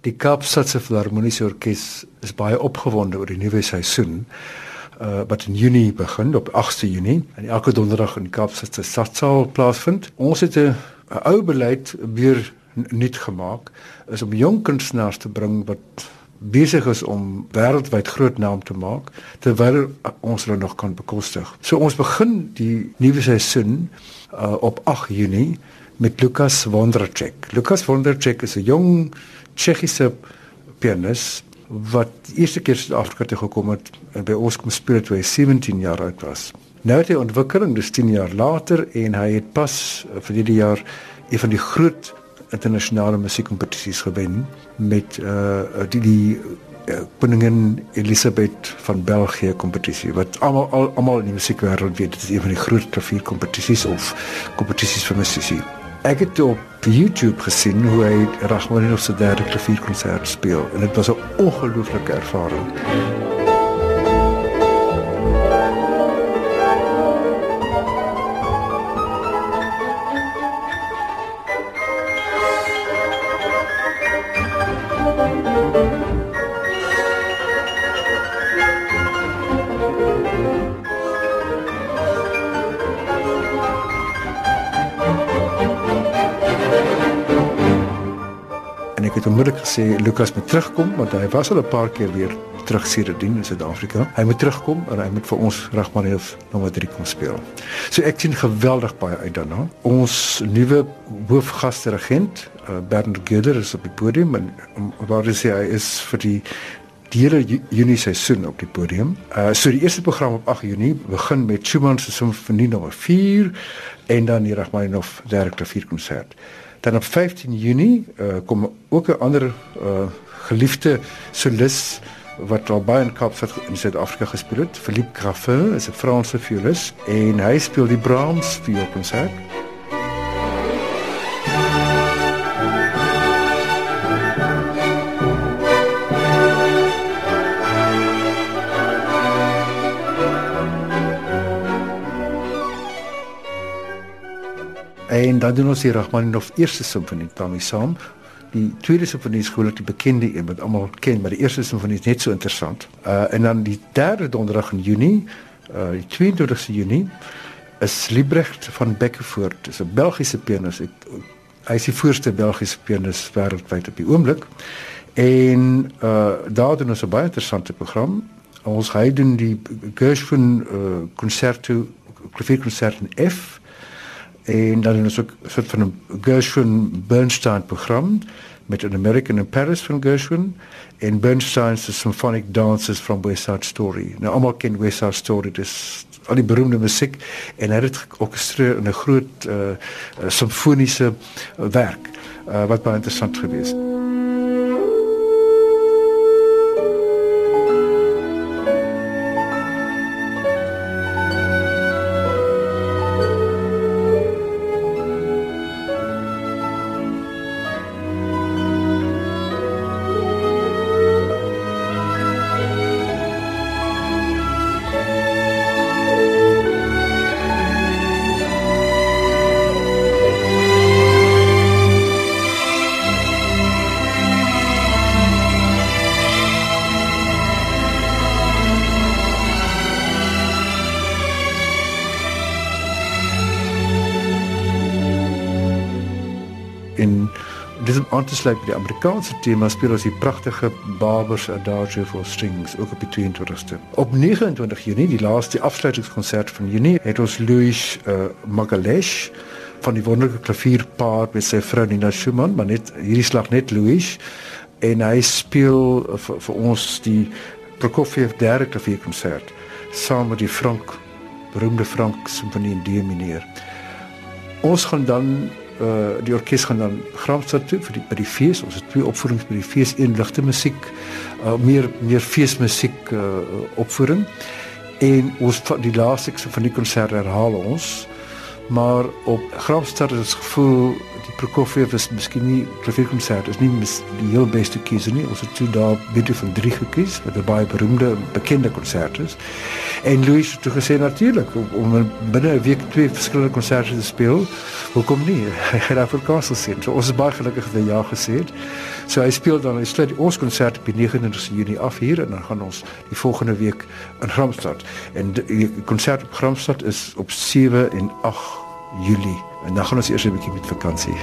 Die Kaapstadse Filharmoniese Orkees is baie opgewonde oor die nuwe seisoen uh, wat in Junie begin op 8de Junie en elke donderdag in die Kaapstadse Stadsaal plaasvind. Ons het 'n ou beleid weer nuut gemaak is om jong kunstenaars te bring wat besig is om wêreldwyd groot naam te maak terwyl ons hulle nog kan bekostig. So ons begin die nuwe seisoen uh, op 8 Junie met Lukas Wondracek. Lukas Wondracek is 'n jong Tsjechiese pianis wat eerste keer Suid-Afrika toe gekom het en by ons kom speel toe hy 17 jaar oud was. Nou het hy ontwikkeling dis 10 jaar later en hy het pas vir hierdie jaar een van die groot internasionale musiekkompetisies gewen met uh die die koningin Elisabeth van België kompetisie wat almal almal in die musiekwêreld weet dit is een van die groot klavierkompetisies of kompetisies vir musisie. Ek het op YouTube gesien hoe hy Rachmaninoff se derde klavierkonsert speel en dit was 'n ongelooflike ervaring. Ek het onmiddellik gesê Lukas moet terugkom want hy was al 'n paar keer weer terug Siredien in Suid-Afrika. Hy moet terugkom en hy moet vir ons Rachmaninoff nommer 3 kom speel. So ek sien geweldig baie uit daarna. Ons nuwe hoofgasdirigent, uh, Bernd Göder is op die podium en um, waar hy? Hy is vir die die hele Junie seisoen op die podium. Uh so die eerste program op 8 Junie begin met Schumann se simfonie nommer 4 en dan die Rachmaninoff derde klavierkonsert. Dan op 15 Junie uh, kom ook 'n ander uh, geliefde solis wat al baie in Kaapstad in Suid-Afrika gespeel het. Philippe Graffin is 'n Franse violis en hy speel die Brahms vioolkonsert. En dan doen ons die Rachmaninoff eerste simfonie daarmee saam. Die tweede simfonie is gewoonlik die bekende een wat almal ken, maar die eerste simfonie is net so interessant. Uh en dan die derde donderdag in Junie, uh die 22ste Junie is Liebrecht van Beckevoort. Dis 'n Belgiese pianis. Hy is die voorste Belgiese pianis wêreldwyd op die oomblik. En uh daar doen ons 'n baie interessante program. Ons hy doen die Gershwin uh concerto klavierkonsert in F en dan is ook 'n soort van 'n Gershwin Bernstein program met 'n American in Paris van Gershwin en Bernstein's Symphonic Dances from West Side Story. Nou almal ken West Side Story, dis al die beroemde musiek en hy het georkestreer in 'n groot uh, uh simfoniese werk wat baie interessant gewees en dis om aan te sluit by die Amerikaanse tema speel ons die pragtige Barber's Adagio for Strings ook op die 22ste. Op 29 Junie, die laaste afsluitingskonsert van Junie, het ons Louis uh, Magalhaes van die wonderlike klavierpaar met sy vrou Nina Schumann, maar net hierdie slag net Louis en hy speel vir, vir ons die Prokofiev derde klavierkonsert saam met die Frank beroemde Frank simfonie in D mineur. Ons gaan dan uh die orkes gaan dan Gramstad toe vir die by die fees. Ons het twee opvoerings by die fees, een ligte musiek, uh meer meer feesmusiek uh opvoering. En ons die laaste van die konsert herhaal ons. Maar op Gramstad het gevoel die Prokofiev is miskien nie klavierkonsert is nie mis, die heel beste kiezer nie. Ons het toe daar Beethoven 3 gekies wat 'n baie beroemde bekende konsert is. En Louis het toe gesê natuurlik om binne 'n week twee verskillende konserte te speel, hoekom nie? Hy gaan daar vir Castle sien. So ons is baie gelukkig dat hy ja gesê het. So hy speel dan hy sluit ons konsert op die 29ste Junie af hier en dan gaan ons die volgende week in Gramstad. En die konsert op Gramstad is op 7 en 8 Julie. En dan gaan ons eers 'n bietjie met vakansie.